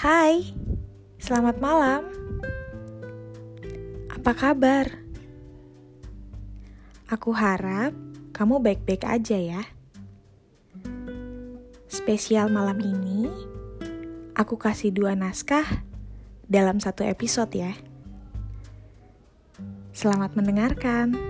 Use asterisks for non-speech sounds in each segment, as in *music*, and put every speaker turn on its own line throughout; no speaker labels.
Hai, selamat malam. Apa kabar? Aku harap kamu baik-baik aja ya. Spesial malam ini, aku kasih dua naskah dalam satu episode ya. Selamat mendengarkan.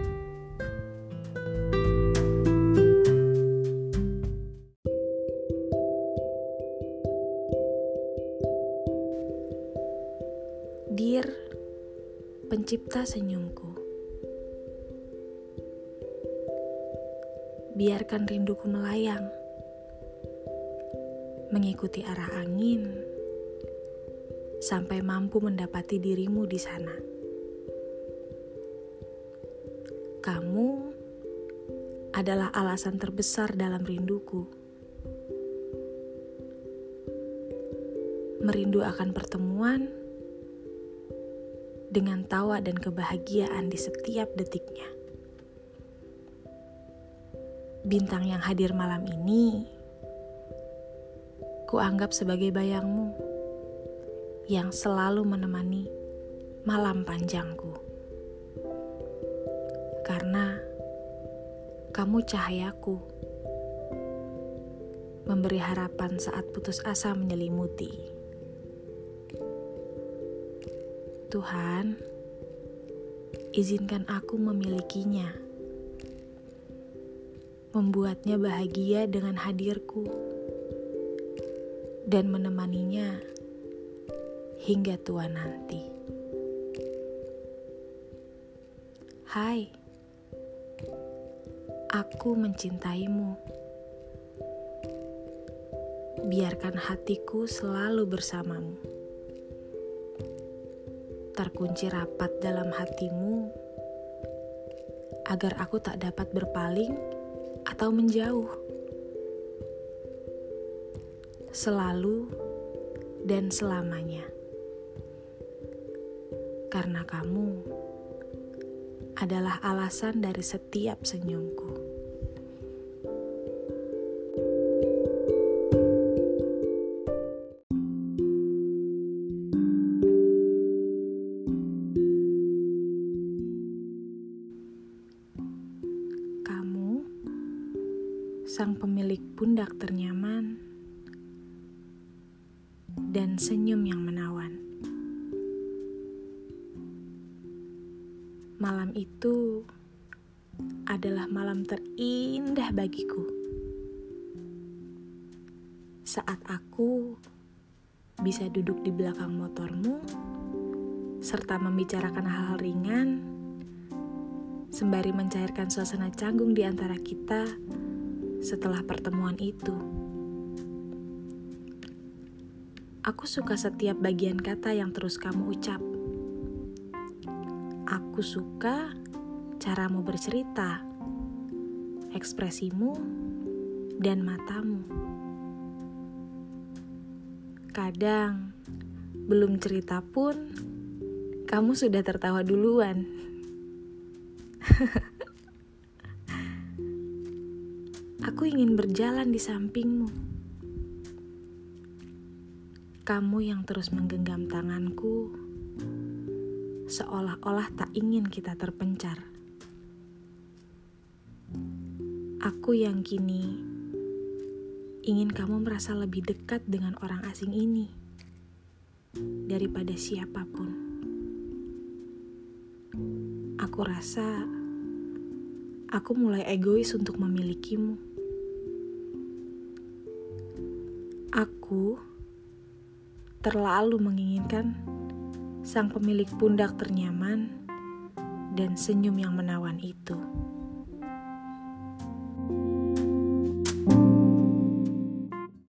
Pencipta senyumku. Biarkan rinduku melayang, mengikuti arah angin, sampai mampu mendapati dirimu di sana. Kamu adalah alasan terbesar dalam rinduku. Merindu akan pertemuan dengan tawa dan kebahagiaan di setiap detiknya. Bintang yang hadir malam ini, kuanggap sebagai bayangmu yang selalu menemani malam panjangku. Karena kamu cahayaku, memberi harapan saat putus asa menyelimuti. Tuhan, izinkan aku memilikinya, membuatnya bahagia dengan hadirku, dan menemaninya hingga tua nanti. Hai, aku mencintaimu. Biarkan hatiku selalu bersamamu terkunci rapat dalam hatimu agar aku tak dapat berpaling atau menjauh. Selalu dan selamanya. Karena kamu adalah alasan dari setiap senyumku. Sang pemilik pundak ternyaman, dan senyum yang menawan. Malam itu adalah malam terindah bagiku. Saat aku bisa duduk di belakang motormu serta membicarakan hal-hal ringan sembari mencairkan suasana canggung di antara kita setelah pertemuan itu. Aku suka setiap bagian kata yang terus kamu ucap. Aku suka caramu bercerita, ekspresimu, dan matamu. Kadang, belum cerita pun, kamu sudah tertawa duluan. *laughs* Aku ingin berjalan di sampingmu. Kamu yang terus menggenggam tanganku, seolah-olah tak ingin kita terpencar. Aku yang kini ingin kamu merasa lebih dekat dengan orang asing ini daripada siapa pun. Aku rasa aku mulai egois untuk memilikimu. Aku terlalu menginginkan sang pemilik pundak ternyaman dan senyum yang menawan itu.